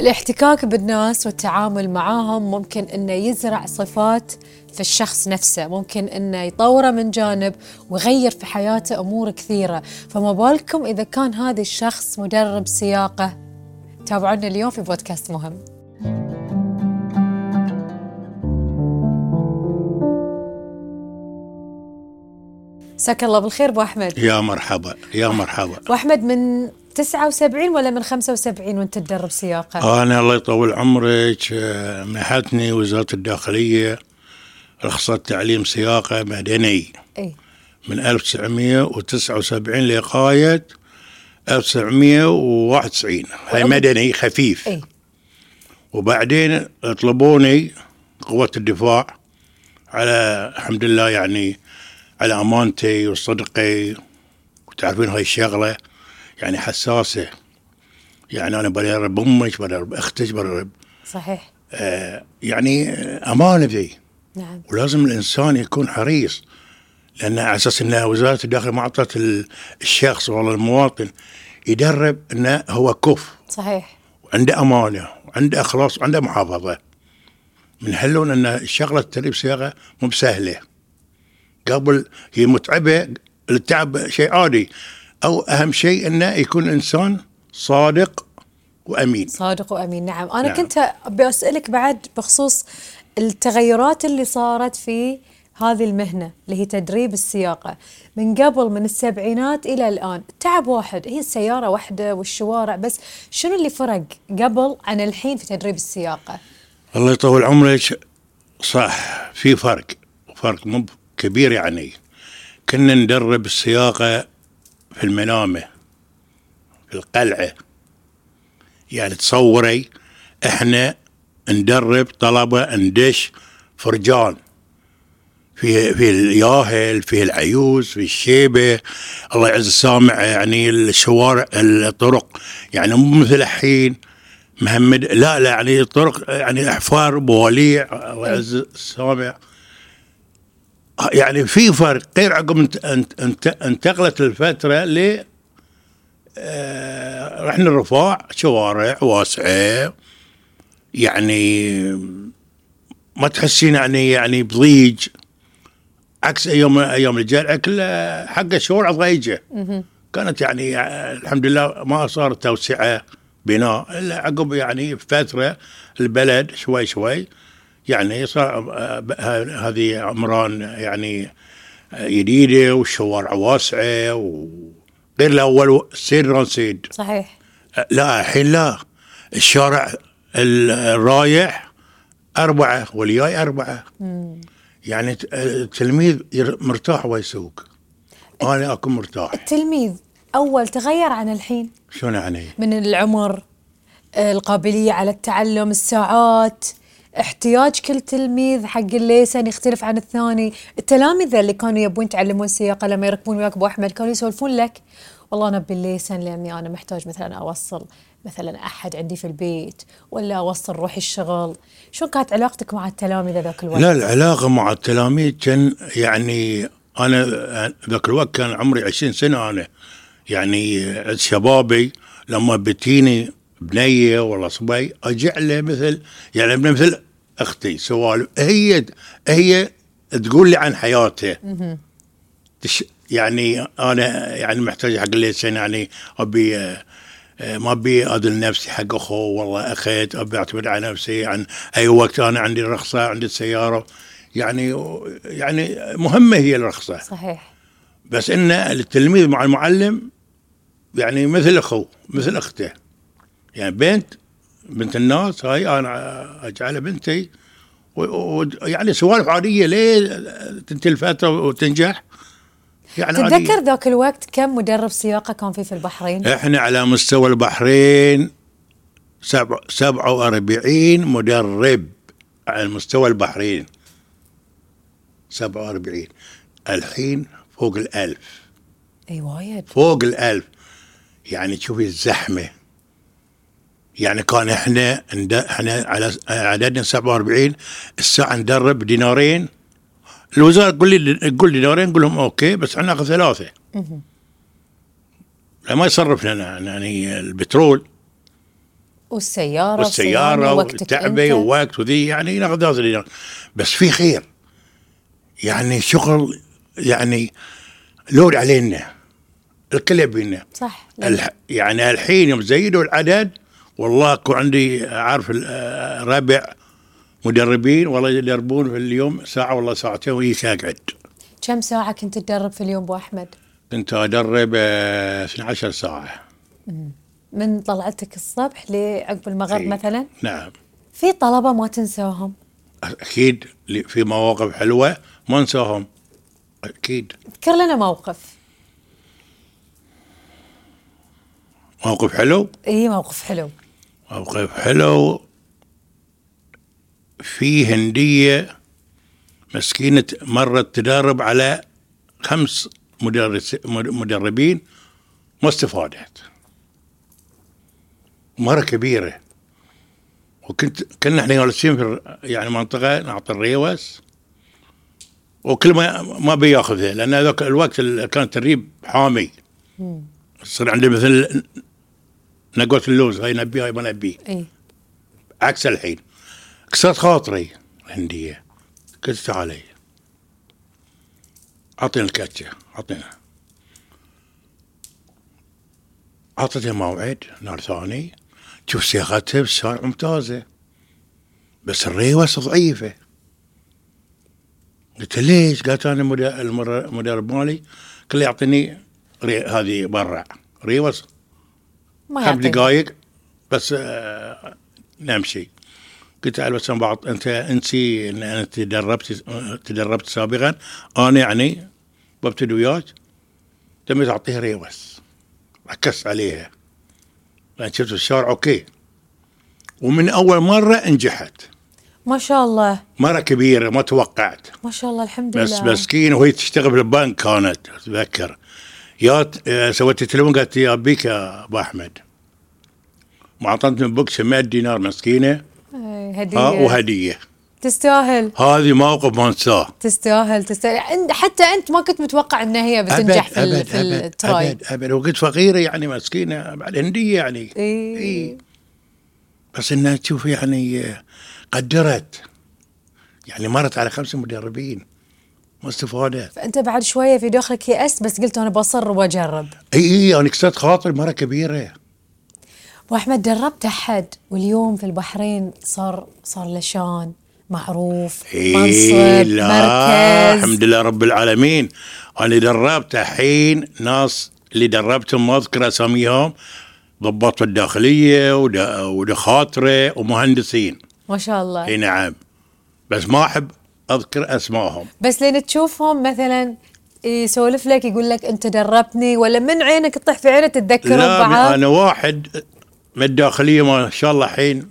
الاحتكاك بالناس والتعامل معاهم ممكن إنه يزرع صفات في الشخص نفسه ممكن إنه يطوره من جانب ويغير في حياته أمور كثيرة. فما بالكم إذا كان هذا الشخص مدرب سياقة. تابعونا اليوم في بودكاست مهم. مساك الله بالخير أبو أحمد. يا مرحبا يا مرحبا. ابو أحمد من 79 ولا من 75 وانت تدرب سياقة؟ أنا الله يطول عمرك آه، منحتني وزارة الداخلية رخصه تعليم سياقة مدني. أي. من 1979 لغاية 1991 هاي. مدني خفيف. أي. وبعدين طلبوني قوة الدفاع على الحمد لله يعني على أمانتي وصدقي. وتعرفين هاي الشغلة؟ يعني حساسة. يعني أنا بدرب أمك بدرب أختك بدرب صحيح. آه يعني أمانة ذي نعم. ولازم الإنسان يكون حريص لأن على أساس ان وزارة الداخل ما أعطت ال- الشخص والله المواطن يدرب إنه هو كف صحيح. وعنده أمانة وعنده إخلاص وعنده محافظة. من حلون إن الشغلة تدريب صياغة مو بسهلة. قبل هي متعبة التعب شيء عادي. أو أهم شيء انه يكون إنسان صادق وأمين. صادق وأمين. نعم. أنا نعم. كنت ابي اسالك بعد بخصوص التغيرات اللي صارت في هذه المهنة اللي هي تدريب السياقة. من قبل من السبعينات إلى الآن تعب واحد. هي السيارة واحدة والشوارع بس شنو اللي فرق قبل عن الحين في تدريب السياقة؟ الله يطول عمرك. صح في فرق. فرق مو كبير يعني. كنا ندرب السياقة في المنامة في القلعة. يعني تصوري إحنا ندرب طلبة ندش فرجان. في في الياهل في العيوز في الشيبة. الله يعز السامع يعني الشوارع الطرق. يعني مو مثل الحين. مهمد لا لا يعني الطرق يعني أحفار بواليع. الله يعز السامع. يعني في فرق غير عقب انت انت انت انتقلت الفترة ل آه، رحنا الرفاع شوارع واسعة. يعني ما تحسين يعني يعني بضيج عكس أيام أيام الجلعه كلها حق الشوارع ضيجه كانت يعني آه، الحمد لله ما صار توسعة بناء. إلا عقب يعني فترة البلد شوي شوي. يعني هذه عمران يعني جديدة والشوارع واسعة وغير الأول سير رانسيد صحيح. لا الحين لا. الشارع ال- الرايح أربعة والجاي أربعة. يعني ت- التلميذ مرتاح ويسوق أنا أكون مرتاح. التلميذ أول تغير عن الحين؟ شلون يعني؟ من العمر القابلية على التعلم الساعات. احتياج كل تلميذ حق الليسن يختلف عن الثاني. التلامذة اللي كانوا يبون يتعلمون سياقة لما يركبون وياك أبو أحمد كانوا يسولفون لك والله أنا ابي الليسن لأني أنا محتاج مثلا أوصل مثلا أحد عندي في البيت ولا أوصل روحي الشغل. شو كانت علاقتك مع التلامذة ذاك الوقت؟ لا العلاقة مع التلاميذ كان يعني أنا ذاك الوقت كان عمري 20 سنة أنا. يعني شبابي لما بتيني بنية ولا صبي أرجع له مثل يعني ابن مثل أختي. سوالف هي هي تقول لي عن حياتها. تش يعني أنا يعني محتاج حق الليسن يعني أبي آه، ما أبي اذل نفسي حق أخو والله أخيت أبي أعتمد على نفسي عن أي وقت أنا عندي الرخصه عندي السياره يعني يعني مهمة هي الرخصة. صحيح. بس إن التلميذ مع المعلم يعني مثل أخوه مثل أخته. يعني بنت بنت الناس هاي أنا أجعلها بنتي ويعني سوالف عادية ليه تنتهي الفترة وتنجح. يعني. تتذكر ذاك الوقت كم مدرب سياقة كان في في البحرين؟ إحنا على مستوى البحرين سبع سبعة وأربعين مدرب على مستوى البحرين. سبعة وأربعين. الحين فوق الألف. إي وايد. فوق الألف. يعني تشوفي الزحمة. يعني كان إحنا إحنا على عددنا 47 الساعة ندرب دينارين. الوزارة تقول لي تقول دينارين نقول لهم أوكي بس إحنا ناخذ ثلاثة. لا ما يصرف لنا يعني البترول. والسيارة والسيارة والصيانة ووقتك وتعبي أنت. ووقت وذي يعني ناخذ هذا اللي- بس في خير. يعني شغل يعني لود علينا. الكل يبينا صح. الح... يعني الحين يوم زيدوا العدد والله عندي عارف آه، ربع مدربين والله يدربون في اليوم ساعة والله ساعتين ويجي اقعد كم ساعة كنت تدرب في اليوم أبو أحمد؟ كنت أدرب آه، 12 ساعة. من طلعتك الصبح لعقب المغرب إي. مثلا؟ نعم. في طلبة ما تنساهم؟ أكيد في مواقف حلوة ما انساهم أكيد. اذكر لنا موقف. موقف حلو؟ اي موقف حلو. موقف حلو في هندية مسكينة مرت تدرب على خمس مدرس مدربين ما استفادت. مرة كبيرة. وكنت كنا إحنا جالسين في يعني منطقة نعطي الريوس. وكل ما ما بياخذها لأن ذاك الوقت ال- كان التدريب حامي. يصير عندي مثل نقوة اللوز هاي نبي هاي ما نبي. اي عكس الحين. كسرت خاطري الهندية قلت تعالي اعطينا الكاتشة اعطينا أعطيتها موعد نهار ثاني. شوف صياغتها بالشارع ممتازة. بس الريوس ضعيفة. قلت ليش؟ قالت أنا المدرب, مالي قال لي يعطيني هذه برا. reverse ما خمس. دقائق بس آه، نمشي. قلت له بس أنا بعض أنت انسي ان أنا تدربت تدربت سابقا. أنا يعني ببتدي وياك. تم تعطيه reverse ركزت عليها. لأن شفت في الشارع okay. ومن أول مرة نجحت. ما شاء الله. مرة كبيرة ما توقعت. ما شاء الله الحمد بس لله. مسكين وهي تشتغل في البنك كانت أتذكر. يا آه، سويت تليفون قالت يا بيك يا أبو أحمد. ما اعطتني box 100 دينار مسكينة. إي، هدية. ها وهدية. تستاهل. هذه موقف ما انساه تستاهل. تستاهل حتى أنت ما كنت متوقع ان هي بتنجح في, ال- في ال try. أبد أبد. وقلت فقيرة يعني مسكينة بعد هندية يعني. إي. إي. بس إنها تشوف يعني آه، قدرت. يعني مرت على خمسة مدربين. ما استفادت فأنت بعد شوية في داخلك يأست بس قلت أنا بصر وأجرب. إي إي أنا كسرت خاطري مرة كبيرة. أبو أحمد دربت أحد؟ واليوم في البحرين صار صار له شان معروف منصب لا مركز. الحمد لله رب العالمين. أنا دربت الحين ناس اللي دربتهم ما أذكر أساميهم ضباط الداخلية ود- ودخاتره ومهندسين. ما شاء الله. إي نعم. بس ما أحب أذكر أسمائهم. بس لين تشوفهم مثلا يسولف لك يقول لك أنت دربتني ولا من عينك تطيح في عينه تتذكروا لا ببعض أنا واحد من الداخلية ما شاء الله الحين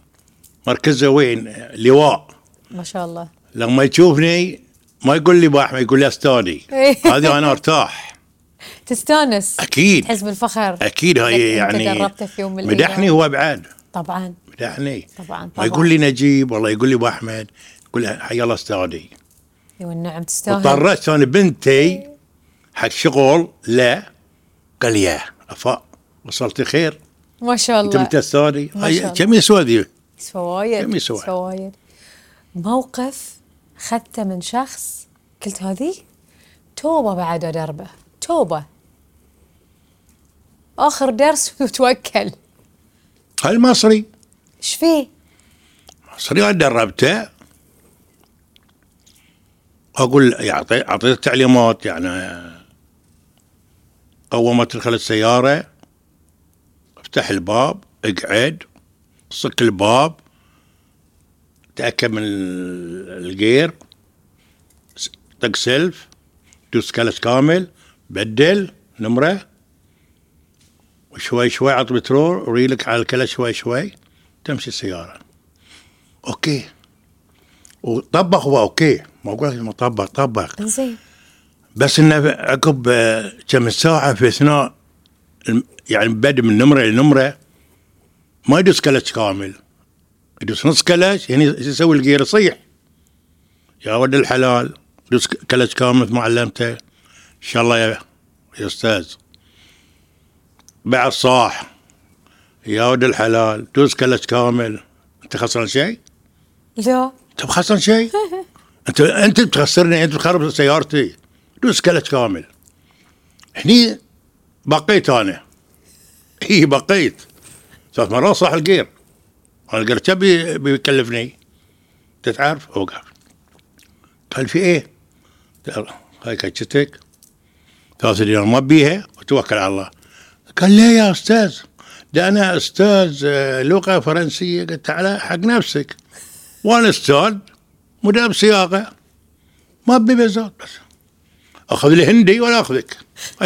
مركزه وين لواء. ما شاء الله. لما يشوفني ما يقول لي باحمد يقول لي استاذي إيه. هذه أنا أرتاح. تستانس. أكيد. تحس بالفخر. أكيد هاي يعني مدحني. هو بعد. طبعا. مدحني. طبعا ما طبعا. يقول لي نجيب والله يقول لي ابو احمد لي حي الله استاذي اي والنعم تستاهل. اضطريت أنا بنتي حق شغل لا قال يا افا وصلت خير. ما شاء أنت الله. شاء الله. كم يسوى ذي يسوى وايد كم يسوى؟ وايد موقف خذته من شخص قلت هذه؟ توبة بعد دربه توبة. آخر درس وتوكل. المصري إيش فيه؟ مصري أنا دربته. أقول يعطي اعطيته تعليمات يعني اول ما تدخل السياره افتح الباب اقعد صك الباب تأكد من ال- الجير طق سلف دوس كلش كامل بدل نمرة وشوي شوي عط بترول وريلك على الكلش شوي شوي تمشي السيارة. أوكي. وطبخ هو أوكي. أقول لك ما طبخ. زين. بس إنه عقب آه، كم ساعة في اثناء يعني بدء من نمرة لنمره ما يدوس كلش كامل. يدوس نص كلش يعني يسوي الجير يصيح. يا ولد الحلال دوس كلش كامل مثل ما علمته إن شاء الله يا, يا أستاذ. بعد صاح. يا ولد الحلال دوس كلش كامل. أنت خسران شيء؟ لا. أنت بخسران شيء؟ انت أنت بتخسرني أنت بتخرب سيارتي. دوس كلش كامل. هني بقيت أنا. اي بقيت. ثلاث مرات صح الجير. أنا الجير كم بي- بيكلفني؟ أنت تعرف؟ اوقف قال. في إيه؟ قال هاي كتشتك ثلاث دينار ما بيها. وتوكل على الله. قال ليه يا أستاذ؟ ده أنا أستاذ آه، لغة فرنسية. قلت على حق نفسك. وأنا أستاذ. مدرب سياقة. ما بزات بس. أخذ لي هندي ولا أخذك.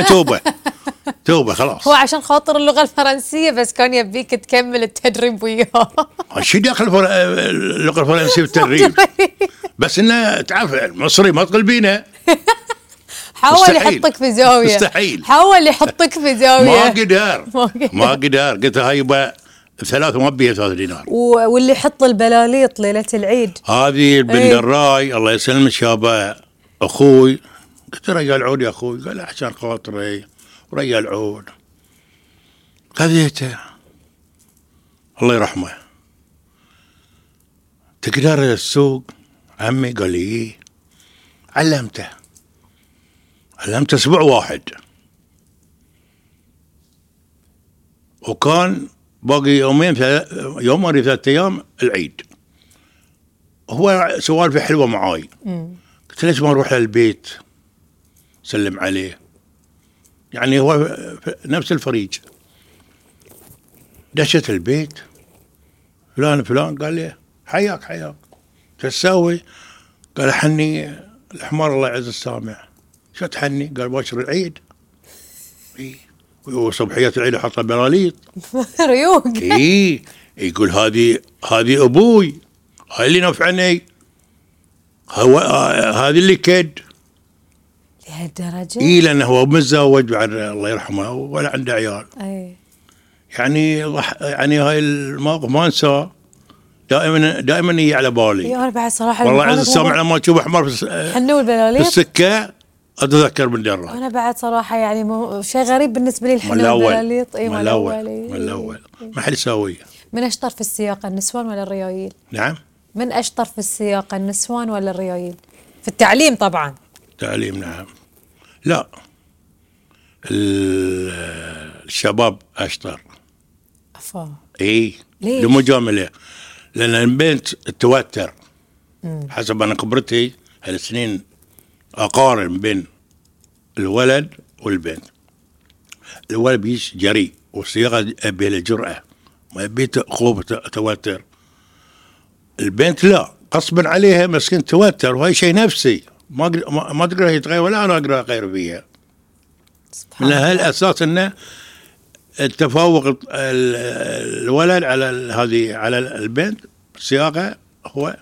توبة. توبة خلاص. هو عشان خاطر اللغة الفرنسية بس كان يبيك تكمل التدريب وياه. شو دخل اللغة الفرنسية بالتدريب بس إنه تعرف المصري ما تقلبينه حاول مستحيل. يحطك في زاوية. مستحيل. حاول يحطك في زاوية. ما قدر. ما قدر. ما قدر. قلت هاي يبقى ثلاث ما بيها ثلاث دينار. واللي يحط البلاليط ليلة العيد. هذه البنت إيه. الراي الله يسلمك شابه أخوي قلت له ريال عود يا أخوي؟ قال عشان خاطري. ريال عود. خذيته الله يرحمه. تقدر السوق؟ عمي قال لي إيه. علمته. علمته أسبوع واحد. وكان باقي يومين ثلاث- يوم ولا ثلاثة أيام العيد. هو سوالفه حلوة معاي. قلت ليش ما نروح للبيت؟ سلم عليه. يعني هو نفس الفريج. دشت البيت. فلان فلان قال لي حياك حياك. شو تسوي؟ قال حني الحمار الله يعز السامع. شو تحني؟ قال باشر العيد. اي وصبحيه العيد أحط بلاليط ريوق. اي يقول هذه هذه أبوي. هاي اللي نفعني. هو هذه اللي كد. لهالدرجة؟ اي لأنه هو متزوج بعد الله يرحمه ولا عنده عيال. أي. يعني ضح يعني هاي الموقف ما أنساه. دائما دائما يجي على بالي. يا أنا بعد صراحة والله عز السامع لما تشوف في الس- حنو في البلاليط السكة. أتذكر من درة أنا بعد صراحة يعني مو شيء غريب بالنسبة لي من الأول. البلاليط إي من الأول. من الأول. ما حد يساويه من أشطر في السياقة النسوان ولا الريايل؟ نعم. من أشطر في السياقة النسوان ولا الريايل؟ في التعليم طبعا. تعليم نعم. لا. ال- الشباب أشطر. أفا. إي. ليش؟ لمجامله لأن البنت توتر. حسب أنا خبرتي هالسنين أقارن بين الولد والبنت. الولد بيش جريء والصياغة ابي له جرأه ما يبي خوف توتر. البنت لا غصبا عليها مسكين توتر وهي شيء نفسي. ما ما تقدر يتغير ولا أنا أقدر أغير فيها. من هالاساس إنه التفوق ال- ال- الولد على هذه على البنت. صياغة هو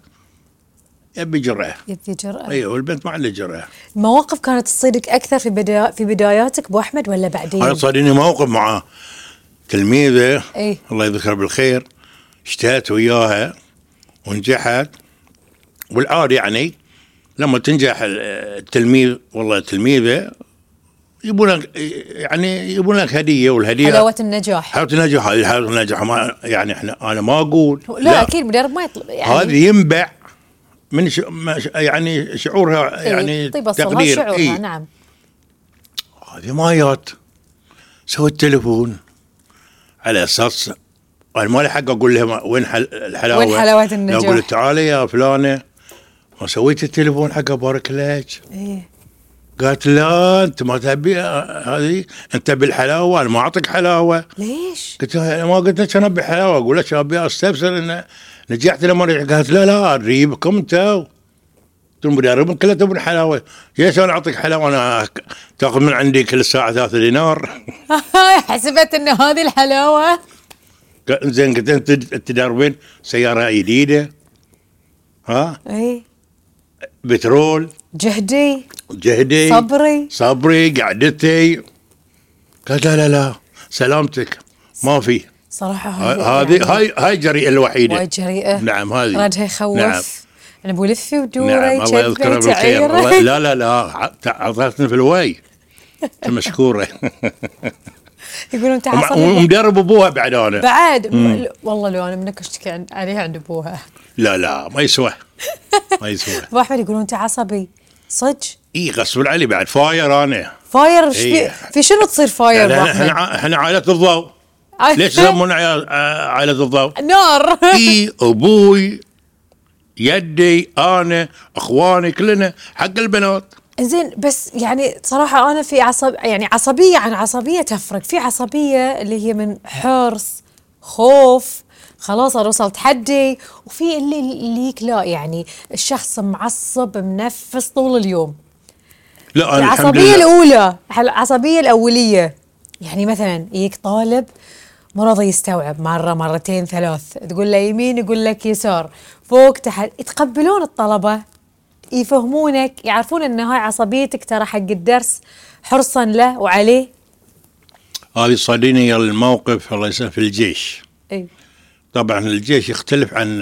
يبي جرأه يبي جرأة أيوه والبنت ما عندها جرأه المواقف كانت تصيدك أكثر في بدا في بداياتك ابو أحمد ولا بعدين؟ أنا صارني موقف مع تلميذة. اي الله يذكرها بالخير. اشتهت وياها ونجحت. والعاد يعني لما تنجح ال- التلميذ والله التلميذه يبون لك يعني يبون لك هدية والهدية. حلاوة النجاح. حلاوة النجاح. هذه حلاوة النجاح. ما يعني إحنا أنا ما أقول. لا, أكيد مدرب ما يطلب يعني. هذه ينبع. من ش... ما ش... يعني شعورها إيه، يعني طيب تقدير شعورها إيه. نعم. هذه مايات. سويت تليفون على أساس أنا ما لي حق أقول لها وين حل... الحلاوة؟ وين حلاوة النجاح؟ أقول تعالي يا فلانة. ما سويت التليفون حق ابارك لك. إيه. قالت لا أنت ما تبي هذه أنت بالحلاوة أنا ما أعطيك حلاوة. ليش؟ قلت لها ما قلت لك أنا ابي حلاوه أقول لك أبي أستفسر ان نجحت لما رجعت. قالت لا لا نريبكم أنتوا أنتم مدربين كلها تبون حلاوة. ليش أنا أعطيك حلاوة أنا تأخذ من عندي كل ساعه ثلاثة دينار. حسبت إن هذه الحلاوة؟ قال- زين قلت أنت تدربين سيارة جديدة. ها؟ إيه. بترول. جهدي. جهدي. صبري. صبري قعدتي. قالت لا لا لا. سلامتك. ما في. صراحة هذه هاي هاي جريئة الوحيدة. وايد جريئة. نعم هذه. ردها يخوف. نعم. أنا أبو لفي ودوري نعم الله يذكرها كذبة بالخير. لا لا لا. ع- اعطتني في الوي. مشكورة. يقولون ومع- عصبي ومدرب أبوها بعد أنا. بعد؟ م- والله لو أنا منك اشتكي عليها عند أبوها. لا لا ما يسوى. ما يسوى. ابو احمد يقولون انت عصبي صدق؟ إي غصب علي بعد. فاير أنا. فاير؟ إيش في إيه. في شنو تصير فاير إحنا ابو إحنا احمد ع- إحنا عائلة الضوء. ليش يسمون عيال- ع- عائلة الضوء؟ نار. إي أبوي يدي أنا إخواني كلنا حق البنات. زين بس يعني صراحة أنا في عصب يعني عصبية عن عصبية تفرق، في عصبية اللي هي من حرص، خوف، خلاص أنا وصلت حدي، وفي اللي الليك لا يعني الشخص معصب منفس طول اليوم. لا أنا الحمد العصبية لله. الأولى، العصبية الأولية، يعني مثلا يجيك طالب مو راضي يستوعب مرة مرتين ثلاث، تقول له يمين يقول لك يسار، فوق تحت، يتقبلون الطلبة. يفهمونك يعرفون إن هاي عصبيتك ترى حق الدرس حرصا له وعليه. هذه صاديني الموقف الله يسلمك في الجيش. إي. طبعا الجيش يختلف عن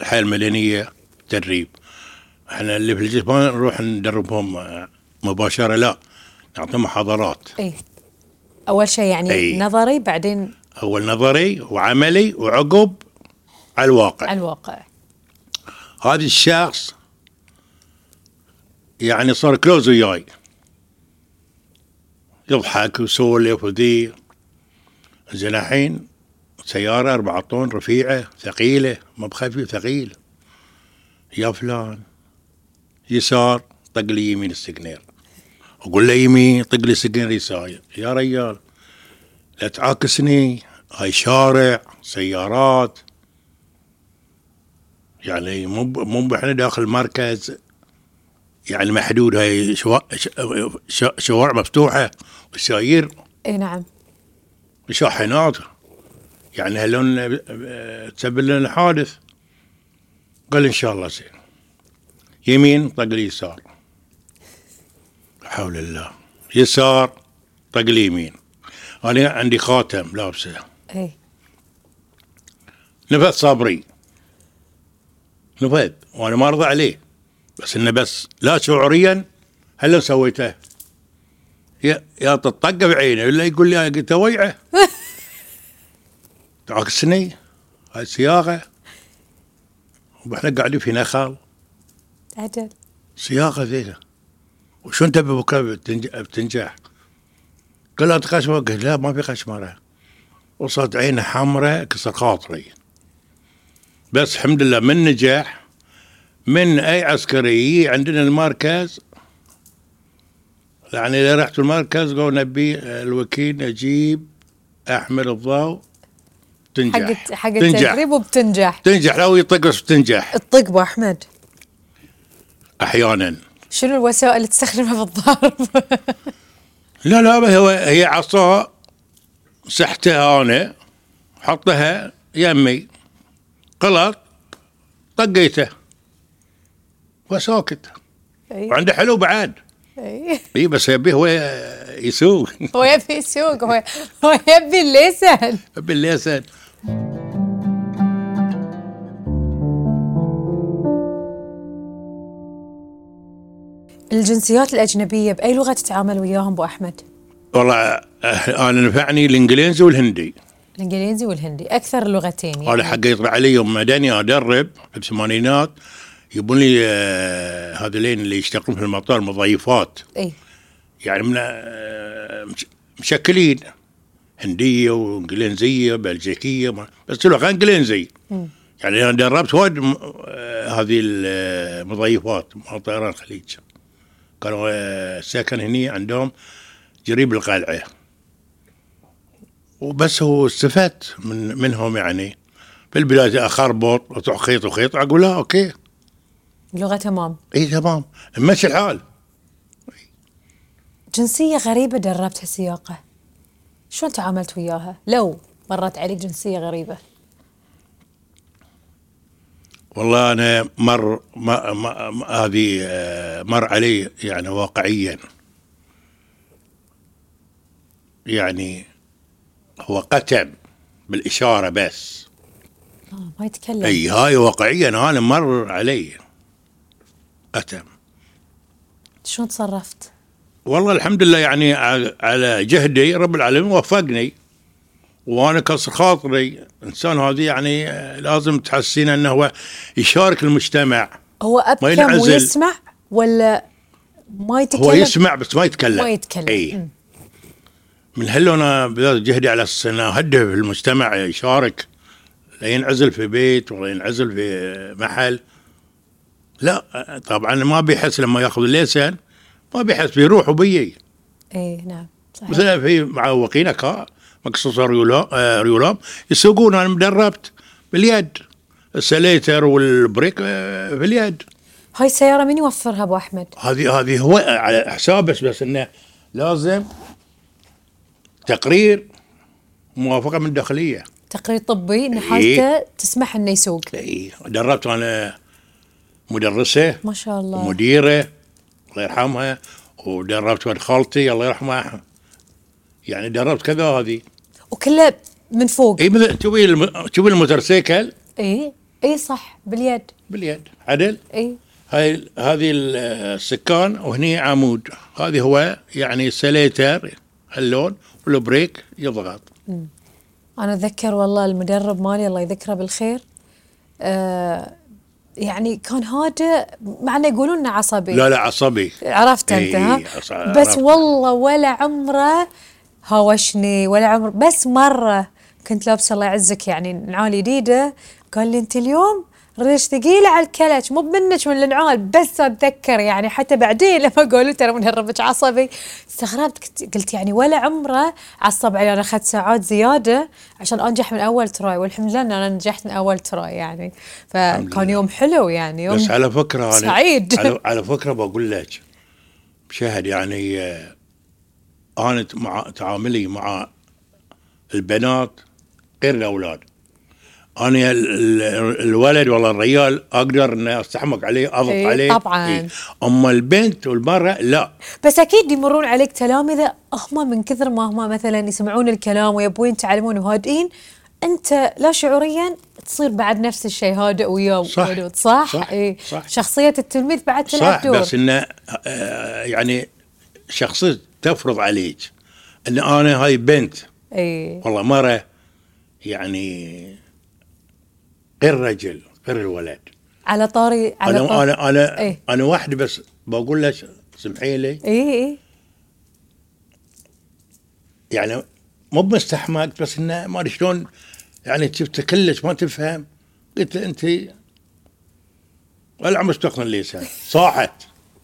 الحياة المدنية تدريب. إحنا اللي في الجيش ما نروح ندربهم مباشرة لا نعطيهم محاضرات. إي. أول شيء يعني أي. نظري بعدين أول نظري وعملي وعقب على الواقع. على الواقع. هذا الشخص يعني صار close وياي. يضحك ويسولف وذي زين الحين سيارة أربعة طن رفيعة ثقيلة ما بخفيف ثقيل. يا فلان يسار طق لي يمين ال signal أقول له يمين طق لي signal يسار. يا ريال لا تعاكسني هاي شارع سيارات. يعني مو مو إحنا داخل مركز. يعني محدود هاي شوارع مفتوحة والسيايير إي نعم. شاحنات يعني هلون آه، تسبب لنا حادث. قال إن شاء الله زين. يمين طق لي يسار. حول الله. يسار طق لي يمين. أنا عندي خاتم لابسه. إي. نفذ صبري نفذ. وأنا ما أرضى عليه. بس إنه بس لا شعوريا هل لو سويته؟ يا يا تطقه بعينه ولا يقول لي أنا قلت ويعه تعكسني هاي صياغة. وإحنا قاعدين في نخل عدل صياغة زينة. وشو تبي بكرة بتنج- بتنجح؟ قال له انت قشمره قلت لا ما في قشمرة. وصلت عينه حمراء كسر خاطري. بس الحمد لله من نجح. من أي عسكري عندنا المركز؟ يعني إذا رحت المركز قالوا نبي الوكيل نجيب أحمد الضوء تنجح. حق حق تنجح. التدريب وبتنجح. تنجح. لو يطق بس بتنجح. الطق ابو أحمد. أحيانا. شنو الوسائل اللي تستخدمها في الضرب؟ لا لا هو هي عصا سحتها أنا حطها يمي غلط طقيته. وساكت. اي وعنده حلو بعد اي اي بس يبيه هو يسوق. هو يبي يسوق هو هو يبي الليسن. بالليسن الجنسيات الأجنبية بأي لغة تتعامل وياهم أبو أحمد؟ والله آه، أنا نفعني الإنجليزي والهندي. الإنجليزي والهندي أكثر اللغتين هذا يعني حق يطلع علي يوم مدني أدرب في الثمانينات يبون لي آه، هذولين اللي يشتغلون في المطار مضيفات إي. يعني من آه، مش- مشكلين. هندية وإنجليزية بلجيكية بس لغه إنجليزي. يعني أنا دربت وايد آه، هذه المضيفات مال طيران الخليج. كانوا سكن هني عندهم قريب القلعة. وبس هو استفدت من منهم يعني. في البداية اخربط وتروح خيط وخيط أقول لا أوكي. لغة تمام. إي تمام. مشي الحال. جنسية غريبة دربتها سياقة. شلون تعاملت وياها؟ لو مرت عليك جنسية غريبة. والله أنا مر ما ما ما- هذه آه، مر علي يعني واقعيا. يعني هو قتم بالإشارة بس. آه ما يتكلم. إي هاي واقعيا أنا مر علي. قتم شلون تصرفت؟ والله الحمد لله يعني على- جهدي رب العالمين وفقني وأنا كسر خاطري إنسان هذه يعني آه، لازم تحسين إنه هو يشارك المجتمع. هو أبكم. ويسمع ولا ما يتكلم؟ هو يسمع بس ما يتكلم. ما يتكلم. إي. من هلو أنا بذات جهدي على أساس إنه أهدف المجتمع يشارك؟ لا ينعزل في بيت ولا ينعزل في محل. لا طبعا ما بيحس لما ياخذ الليسن ما بيحس بيروح وبيجي. اي نعم صحيح. مثلا في معوقين كا مقصوصة ريولام آه، ريولام يسوقون أنا مدربت باليد. السليتر والبريك آه، في اليد. هاي السيارة مين يوفرها أبو أحمد؟ هذه هذه هو على حساب بس بس إنه لازم تقرير موافقة من الداخلية. تقرير طبي ان إيه. حالته تسمح إنه يسوق. اي دربت أنا مدرسه ما شاء الله. مديره الله يرحمها. ودربت ولد خالتي الله يرحمها. يعني دربت كذا هذه. وكله من فوق. اي مثل الم... تشوفي الموتورسيكل اي اي صح باليد. باليد. عدل؟ اي هاي هذه السكان وهني عمود. هذه هو يعني accelerator اللون وال brake يضغط. أنا أتذكر والله المدرب مالي الله يذكره بالخير. آه يعني كان هذا مع إنه يقولون إنه عصبي. لا لا عصبي. عرفت أنت ها؟ عص- بس عرفت. والله ولا عمره هاوشني ولا عمره بس مرة كنت لابسه الله يعزك يعني نعال جديده قال لي أنت اليوم ريش ثقيلة على الكلش مو منك من النعال بس أتذكر يعني حتى بعدين لما قالوا ترى مدربك عصبي استغربت قلت يعني ولا عمره عصب علي أنا أخذت ساعات زيادة عشان أنجح من أول تراي والحمد لله إن أنا نجحت من أول تراي يعني. فكان يوم حلو يعني يوم بس على أنا سعيد. على, على فكرة بقول لك شاهد يعني آه، أنا مع تعاملي مع البنات غير الأولاد. أنا ال- ال- الولد ولا الرجال أقدر إني أستحمق عليه أضغط إيه، عليه طبعاً. إيه. أما البنت والمرأة لا بس أكيد يمرون عليك تلامذه هم من كثر ما هم مثلا يسمعون الكلام ويبون يتعلمون وهادئين أنت لا شعوريا تصير بعد نفس الشيء هادئ وياهم صح. ودود، صح؟ صح. إيه. صح. شخصية التلميذ بعد تلعب صح دور بس إنه آه، يعني شخصية تفرض عليك إن أنا هاي بنت اي والله مرة يعني غير رجل غير الولد. على طاري على أنا طاري أنا أنا إيه. أنا واحد بس بقول لك سمحي لي. اي اي يعني مو بمستحمقت بس إنه ما أدري شلون يعني شفت كلش ما تفهم. قلت له أنت ولا عم استخدم اللسان صاحت.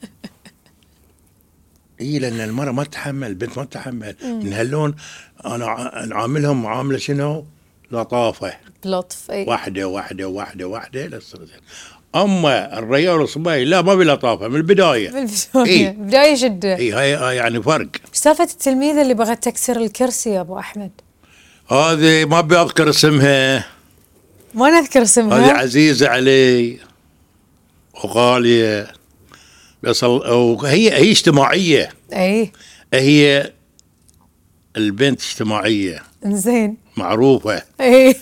اي لأن المرأة ما تتحمل البنت ما تتحمل. من هاللون أنا نعاملهم معاملة شنو؟ لطافة. بلطف اي واحدة واحدة واحدة واحدة للصغير أما الرجال والصبي لا ما بلطافه من البداية. بالبدايه إيه. بداية شده إي هاي يعني فرق. سالفه التلميذه اللي بغت تكسر الكرسي يا أبو أحمد؟ هذه ما أبي أذكر اسمها. ما نذكر هذه اسمها عزيزة علي وغالية. بس وهي هي اجتماعية. إي. هي البنت اجتماعية. إنزين. معروفة. اي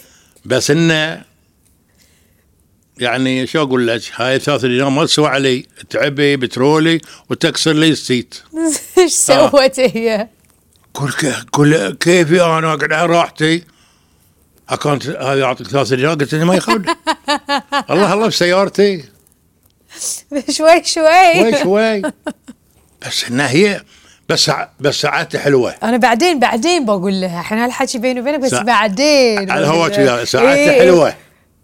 بس انه يعني شو أقول لك؟ هاي ثلاث دينار ما تسوى علي. تعبي بترولي وتكسر لي ال seat. إيش آه. سوت هي؟ قول ك- قول كيفي أنا اقعد على راحتي. أكونت هذا يعطيك ثلاث دينار قلت ما ياخذ الله الله بسيارتي شوي شوي. شوي شوي. بس إنها هي بس بس ساعاتها حلوة. أنا بعدين بعدين بقول لها إحنا هالحكي بيني وبينك بس سا- بعدين على. وياه، ساعاتها إيه، حلوة.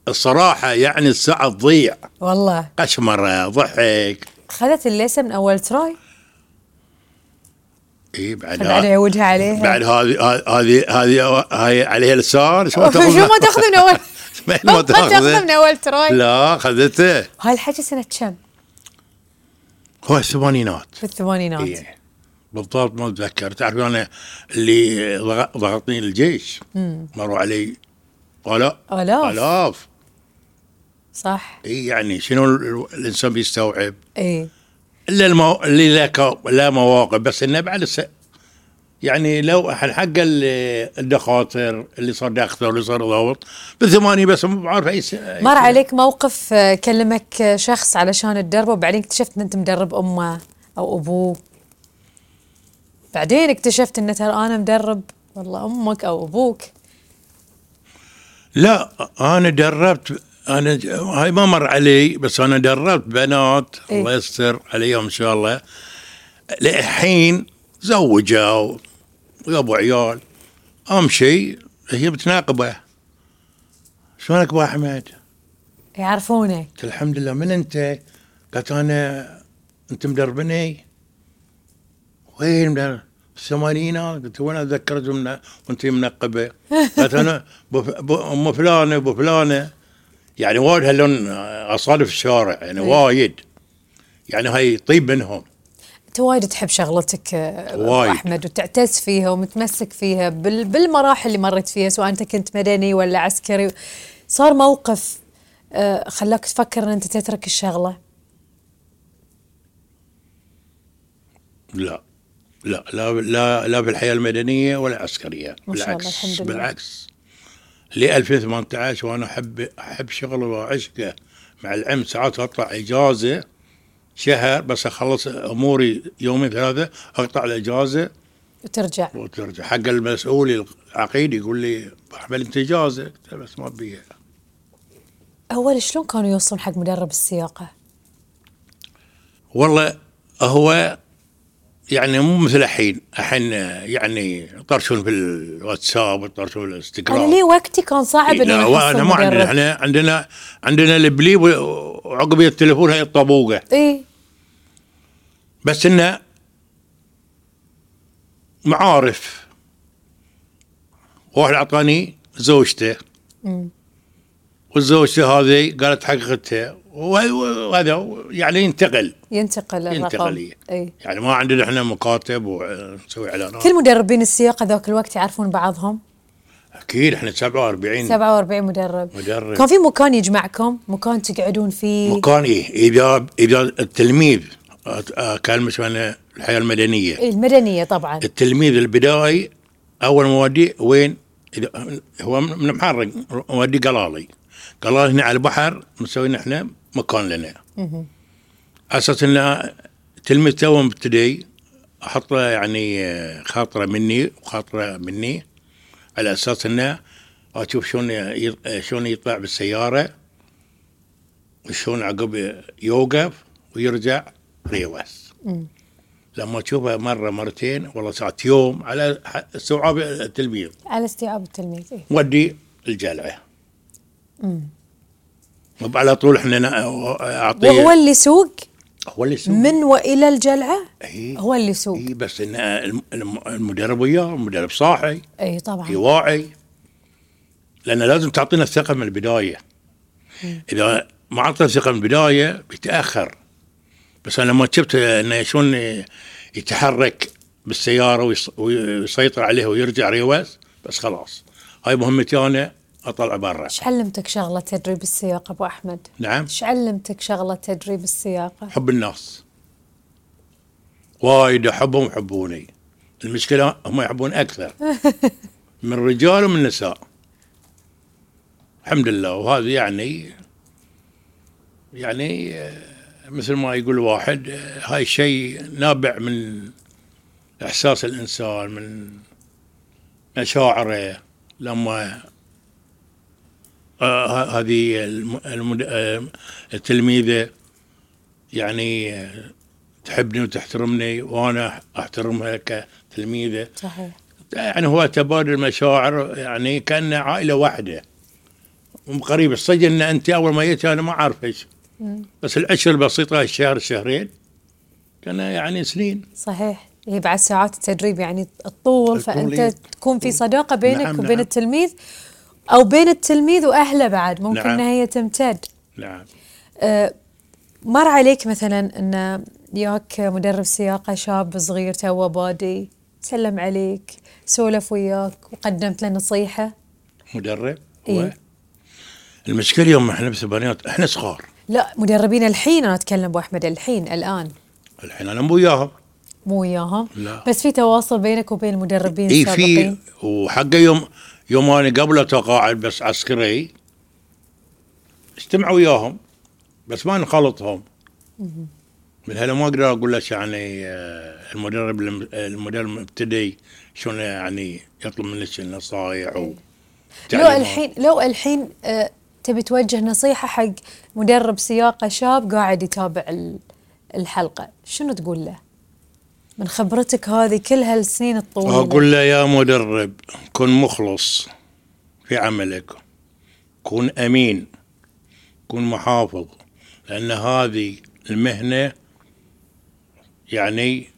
الصراحة يعني الساعة تضيع. والله. اشمره ضحك. خذت الليسة من أول تراي؟ اي بعد بعد يعودها عليها. بعد هذه هذه هذه هاي عليها لسان شو شو ما تأخذ من اول ما تأخذ. من أول تراي. لا اخذته هاي الحكي سنة كم؟ هو الثمانينات. في الثمانينات. إيه. بالضبط ما اتذكر تعرف أنا اللي ضغ- ضغطني الجيش؟ مروا علي. آلاف. آلاف. صح. إي يعني شنو ال- الإنسان بيستوعب؟ إي. إلا المو... اللي لا لا مواقف. بس إنه بعد الس... يعني لو حق ال- الدخاطر اللي صار دكتور اللي صار ضابط بالثمانية بس مو بعرف أي س... مر. عليك موقف آه، كلمك آه، شخص علشان تدربه وبعدين اكتشفت إن أنت مدرب أمه أو أبوه؟ بعدين اكتشفت إن ترى أنا مدرب والله أمك أو أبوك لا أنا دربت أنا هاي ما مر علي بس أنا دربت بنات إيه. الله يستر عليهم إن شاء الله للحين زوجوا وأبو عيال أهم شيء هي بتناقبه شلونك ابو أحمد؟ يعرفونك الحمد لله من أنت؟ قالت أنا أنت مدربني؟ وين؟ الثمانينات قلت وين اتذكرت من وانت منقبة؟ قالت أنا أم فلانة أبو فلانة يعني وايد هاللون اصادف الشارع يعني إيه. وايد يعني هاي طيب منهم أنت وايد تحب شغلتك وايد. أحمد وتعتز فيها ومتمسك فيها بال- بالمراحل اللي مريت فيها سواء أنت كنت مدني ولا عسكري صار موقف خلاك تفكر إن أنت تترك الشغلة لا لا لا لا لا في الحياة المدنية ولا العسكريه بالعكس الحمد لله. بالعكس. ل 2018 وأنا أحب أحب شغله وعشقه مع العلم ساعات أطلع إجازة شهر بس أخلص أموري يومين ثلاثة أقطع الإجازة وترجع. وترجع. حق المسؤول العقيد يقول لي احمد انت إجازة. بس ما بيها أول شلون كانوا يوصلون حق مدرب السياقة؟ والله هو يعني مو مثل الحين. الحين يعني يطرشون في الواتساب ويطرشون في الانستغرام. أنا لي وقتي كان صعب اني لا أحصل إحنا ما عندنا إحنا عندنا عندنا البلي وعقب التليفون هي الطابوقة. اي بس انه معارف واحد أعطاني زوجته. مم. والزوجته هذه قالت حقيقتها وه- وهذا يعني ينتقل. ينتقل الرقم. ينتقل إي. يعني ما عندنا إحنا مكاتب ونسوي إعلانات. كل مدربين السياقه ذاك الوقت يعرفون بعضهم؟ أكيد إحنا 47 47 مدرب. مدرب. كان في مكان يجمعكم؟ مكان تقعدون فيه؟ مكان إيه اذا إذا التلميذ كان مثلا الحياة المدنية. إيه، المدنية طبعا. التلميذ البدائي أول اوديه وين؟ هو من محرق اوديه قلالي. قلالي هنا على البحر مسوي إحنا مكان لنا. أساس إنه تلميذ تو مبتدئ أحط يعني خاطرة مني وخاطرة مني على أساس إنه أشوف شلون شلون يطلع بالسيارة وشلون عقب يوقف ويرجع ريوس. لما تشوفه مرة مرتين والله ساعات يوم على استوعاب التلميذ. على استيعاب التلميذ إيه. ودي الجلعة. على طول إحنا نا- اعطيه وهو اللي يسوق هو اللي يسوي من وإلى الجلعة؟ إيه. هو اللي يسوق اي بس ان الم- الم- المدرب وياه المدرب صاحي. اي طبعا. يواعي لأن لازم تعطينا الثقة من البداية. إذا ما أعطينا الثقة من البداية بيتأخر. بس أنا لما شفت إنه شلون يتحرك بالسيارة ويسيطر عليها ويرجع ريوس بس خلاص. هاي مهمتي أنا. أطلع برا. إيش علمتك شغلة تدريب السياقه أبو أحمد؟ نعم. إيش علمتك شغلة تدريب السياقه؟ حب الناس. وايد احبهم يحبوني. المشكلة هم يحبون أكثر. من رجال ومن نساء الحمد لله. وهذا يعني يعني آه، مثل ما يقول واحد آه، هاي شيء نابع من إحساس الإنسان من مشاعره لما هذه الم- المد- آه، التلميذة يعني آه، تحبني وتحترمني وأنا أحترمها كتلميذة. صحيح. يعني هو تبادل مشاعر يعني كأن عائلة واحدة. قريب الصدق إن أنت أول ما جيت أنا ما أعرف إيش. مم. بس العشر البسيطة الشهر شهرين كان يعني سنين. صحيح. هي بعد ساعات التدريب يعني الطول فأنت إيه. تكون في صداقة بينك نعم، وبين نعم. التلميذ. أو بين التلميذ وأهله بعد ممكن نعم. إنها هي تمتد. نعم. أه، مر عليك مثلا إن ياك مدرب سياقه شاب صغير توه بادي سلم عليك سولف وياك وقدمت له نصيحة؟ مدرب؟ إيه. هو المشكلة يوم إحنا بسبانيات إحنا صغار. لا مدربين الحين أنا أتكلم أبو أحمد الحين الآن. الحين أنا مو وياهم. مو وياهم؟ لا. بس في تواصل بينك وبين المدربين اي في وحقه يوم يوم أنا قبل اتقاعد بس عسكري اجتمع وياهم بس ما نخلطهم من هلا ما أقدر أقول لك يعني آه، المدرب الم- المدرب المبتدئ شلون يعني يطلب منك النصائح و لو الحين لو الحين آه تبي توجه نصيحة حق مدرب سياقة شاب قاعد يتابع ال- الحلقة شنو تقول له؟ من خبرتك هذه كل هالسنين الطويلة. أقول له يا مدرب كن مخلص في عملك. كن أمين. كن محافظ. لأن هذه المهنة يعني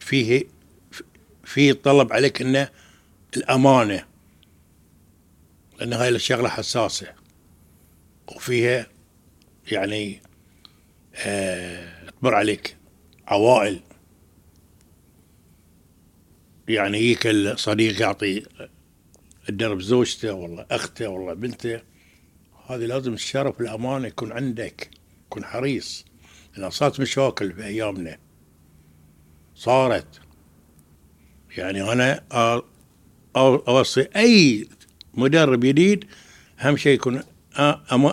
فيه في طلب عليك إنه الأمانة. لأن هاي الشغلة حساسة. وفيها يعني آه تمر عليك عوائل. يعني هيك الصديق يعطي الدرب زوجته والله أخته والله بنته. هذه لازم الشرف والامانه يكون عندك يكون حريص. لأن صارت مشاكل في أيامنا صارت. يعني أنا أوصي أي مدرب جديد أهم شيء يكون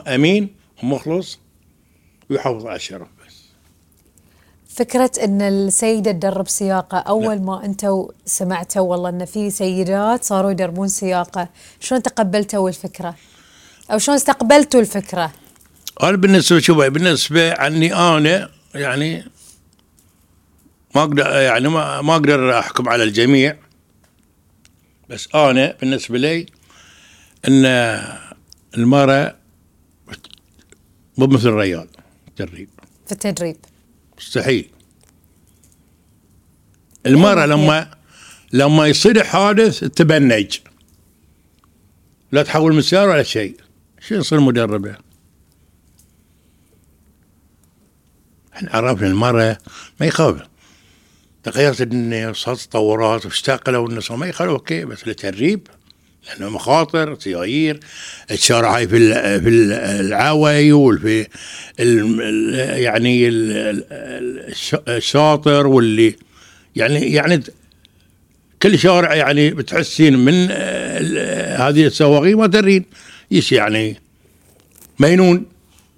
أمين ومخلص ويحافظ على بس فكرة إن السيدة تدرب سياقة أول ما أنتوا سمعتوا والله إن في سيدات صاروا يدربون سياقة شلون تقبلتوا الفكرة؟ أو شلون استقبلتوا الفكرة؟ أنا بالنسبة شوف بالنسبة عني أنا يعني ما أقدر يعني ما, ما أقدر أحكم على الجميع. بس أنا بالنسبة لي إن المرأة مو مثل الرجال تدريب. في التدريب. مستحيل المرأة أيوة. لما لما يصير حادث تبنج. لا تحول مسار ولا شيء. شو يصير مدربة؟ إحنا عرفنا المرأة ما يخاف. تغيرت الدنيا صارت تطورات واشتغلوا النساء ما يخالف أوكي بس التدريب لأنه مخاطر سيايير الشارع هاي في في ال- العوي وفي ال- ال- يعني ال- ال- الش- الشاطر واللي يعني يعني كل شارع يعني بتحسين من آه، ال- هذه السواقين ما تدرين إيش يعني مينون.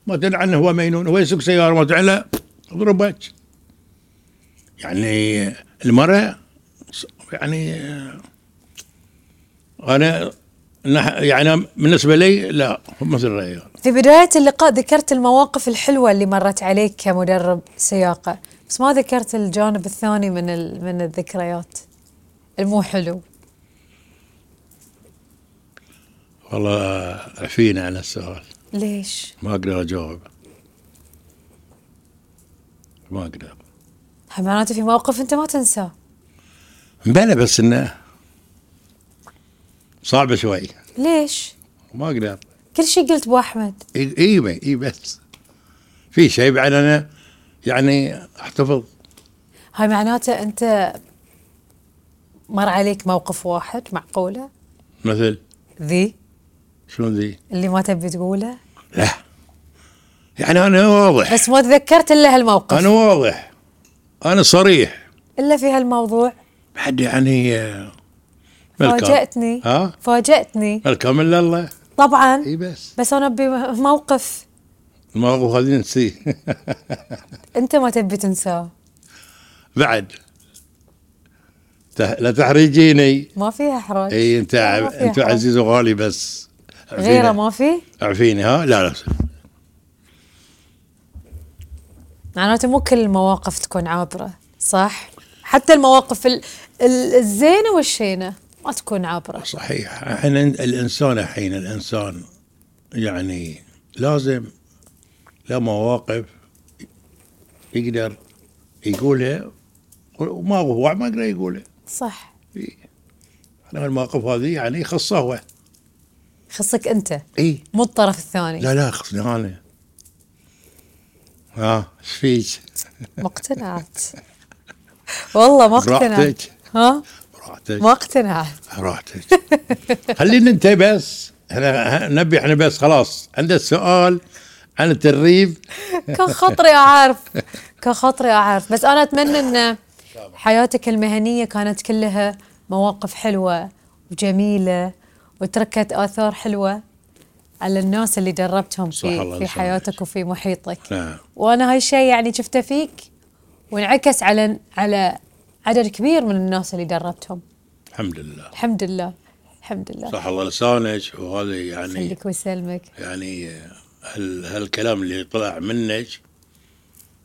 ما تدري عنه هو مينون هو يسوق سيارة ما تدري لا ضربك يعني المرأة ص- يعني آه، أنا نح- يعني بالنسبة لي لا مثل الرجال في بداية اللقاء ذكرت المواقف الحلوة اللي مرت عليك كمدرب سياقة بس ما ذكرت الجانب الثاني من ال- من الذكريات المو حلو. والله عفينا عن السؤال. ليش؟ ما أقدر أجاوب. ما أقدر. معناته في موقف أنت ما تنساه. بلا بس إنه صعبة شوي. ليش؟ ما أقدر. كل شيء قلت ابو أحمد. اي إي بس. في شيء بعد أنا يعني أحتفظ. هاي معناته أنت مر عليك موقف واحد معقولة؟ مثل؟ ذي. شلون ذي؟ اللي ما تبي تقوله؟ لا. يعني أنا واضح. بس ما تذكرت إلا هالموقف. أنا واضح. أنا صريح. إلا في هالموضوع. بعد يعني. فاجأتني. ها؟ فاجأتني. ملكام الا الله. طبعا. إي بس. بس أنا أبي موقف. الموقف هذه نسيه. أنت ما تبي تنساه. بعد. لا تحرجيني. ما فيها احراج إي أنت أنت. عزيز وغالي بس. غيره ما في؟ عفيني ها؟ لا لا. معناته مو كل المواقف تكون عابرة صح؟ حتى المواقف ال- ال- الزينة والشينة. ما تكون عابرة. صحيح. الحين الإنسان الحين الإنسان يعني لازم له مواقف يقدر يقولها وما هو ما يقدر يقولها. صح. أنا المواقف هذه يعني يخصه هو. يخصك أنت. اي مو الطرف الثاني. لا لا خصني أنا. ها إيش فيك؟ ما اقتنعت والله ما اقتنعت ها؟ براحتك ما اقتنعت. براحتك خلينا انت بس. إحنا نبي إحنا بس خلاص. عندك سؤال عن التدريب؟ كان خطري أعرف. كان خطري أعرف. بس أنا أتمنى إن حياتك المهنية كانت كلها مواقف حلوة وجميلة وتركت آثار حلوة على الناس اللي دربتهم في في. حياتك وفي محيطك. نعم. وأنا هاي الشيء يعني شفته فيك وانعكس على على عدد كبير من الناس اللي دربتهم. الحمد لله. الحمد لله. الحمد لله. صح الله لسانك وهذا يعني يخليك ويسلمك. يعني هال هالكلام اللي طلع منك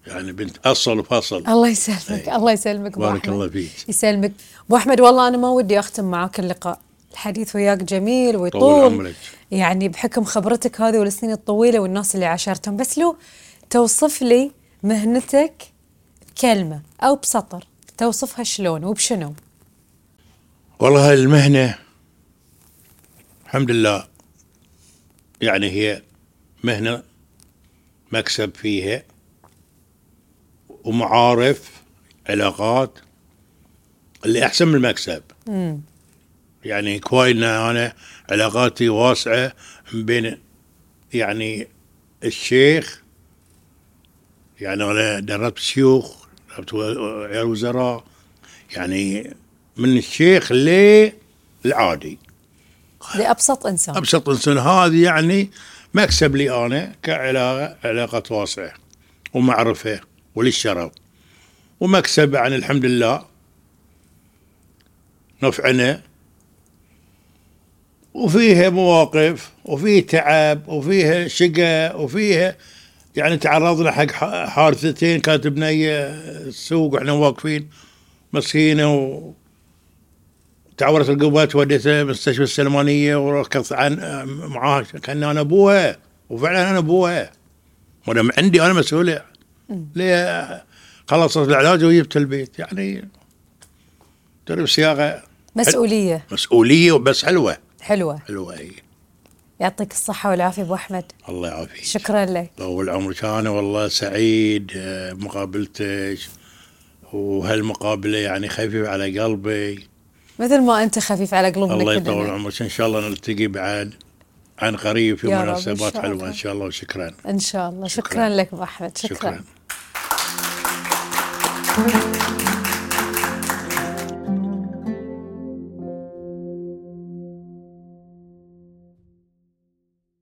يعني بنت أصل وفصل. الله يسلمك الله يسلمك بارك. الله فيك. يسلمك. أبو أحمد والله أنا ما ودي أختم معاك اللقاء. الحديث وياك جميل طول ويطول. عمرك. يعني بحكم خبرتك هذه والسنين الطويلة والناس اللي عاشرتهم بس لو توصف لي مهنتك بكلمة أو بسطر. توصفها شلون وبشنو؟ والله هاي المهنة الحمد لله يعني هي مهنة مكسب فيها ومعارف علاقات اللي أحسن من المكسب. امم يعني كويس إن أنا علاقاتي واسعة بين يعني الشيخ يعني أنا دربت شيوخ عيال وزراء. يعني من الشيخ للعادي. لأبسط إنسان. أبسط إنسان. هذه يعني مكسب لي أنا كعلاقه علاقة واسعة ومعرفة وللشرف. ومكسب يعني الحمد لله. نفعنا. وفيها مواقف وفيه تعب وفيها شقة وفيها يعني تعرضنا حق حادثتين كانت بنية السوق وإحنا واقفين مسكينة و تعورت القبة وديتها مستشفى السلمانية وركضت عن معاها كان أنا أبوها. وفعلا أنا أبوها. وأنا عندي أنا مسؤولية. ليه خلصت العلاج وجبت البيت؟ يعني تدري صياغه مسؤولية. مسؤولية وبس حلوة. حلوة. حلوة هي يعطيك الصحة والعافية أبو أحمد. الله يعافيك. شكرا لك. طول عمرك. أنا والله سعيد آه، بمقابلتك وهالمقابلة يعني خفيف على قلبي. مثل ما أنت خفيف على قلوبنا الله. يطول عمرك. إن شاء الله نلتقي بعد عن قريب في يا رب، إن مناسبات شاء الله. إن شاء الله. وشكرا. إن شاء الله. شكرا, شكراً. لك أبو أحمد. شكرا, شكرا.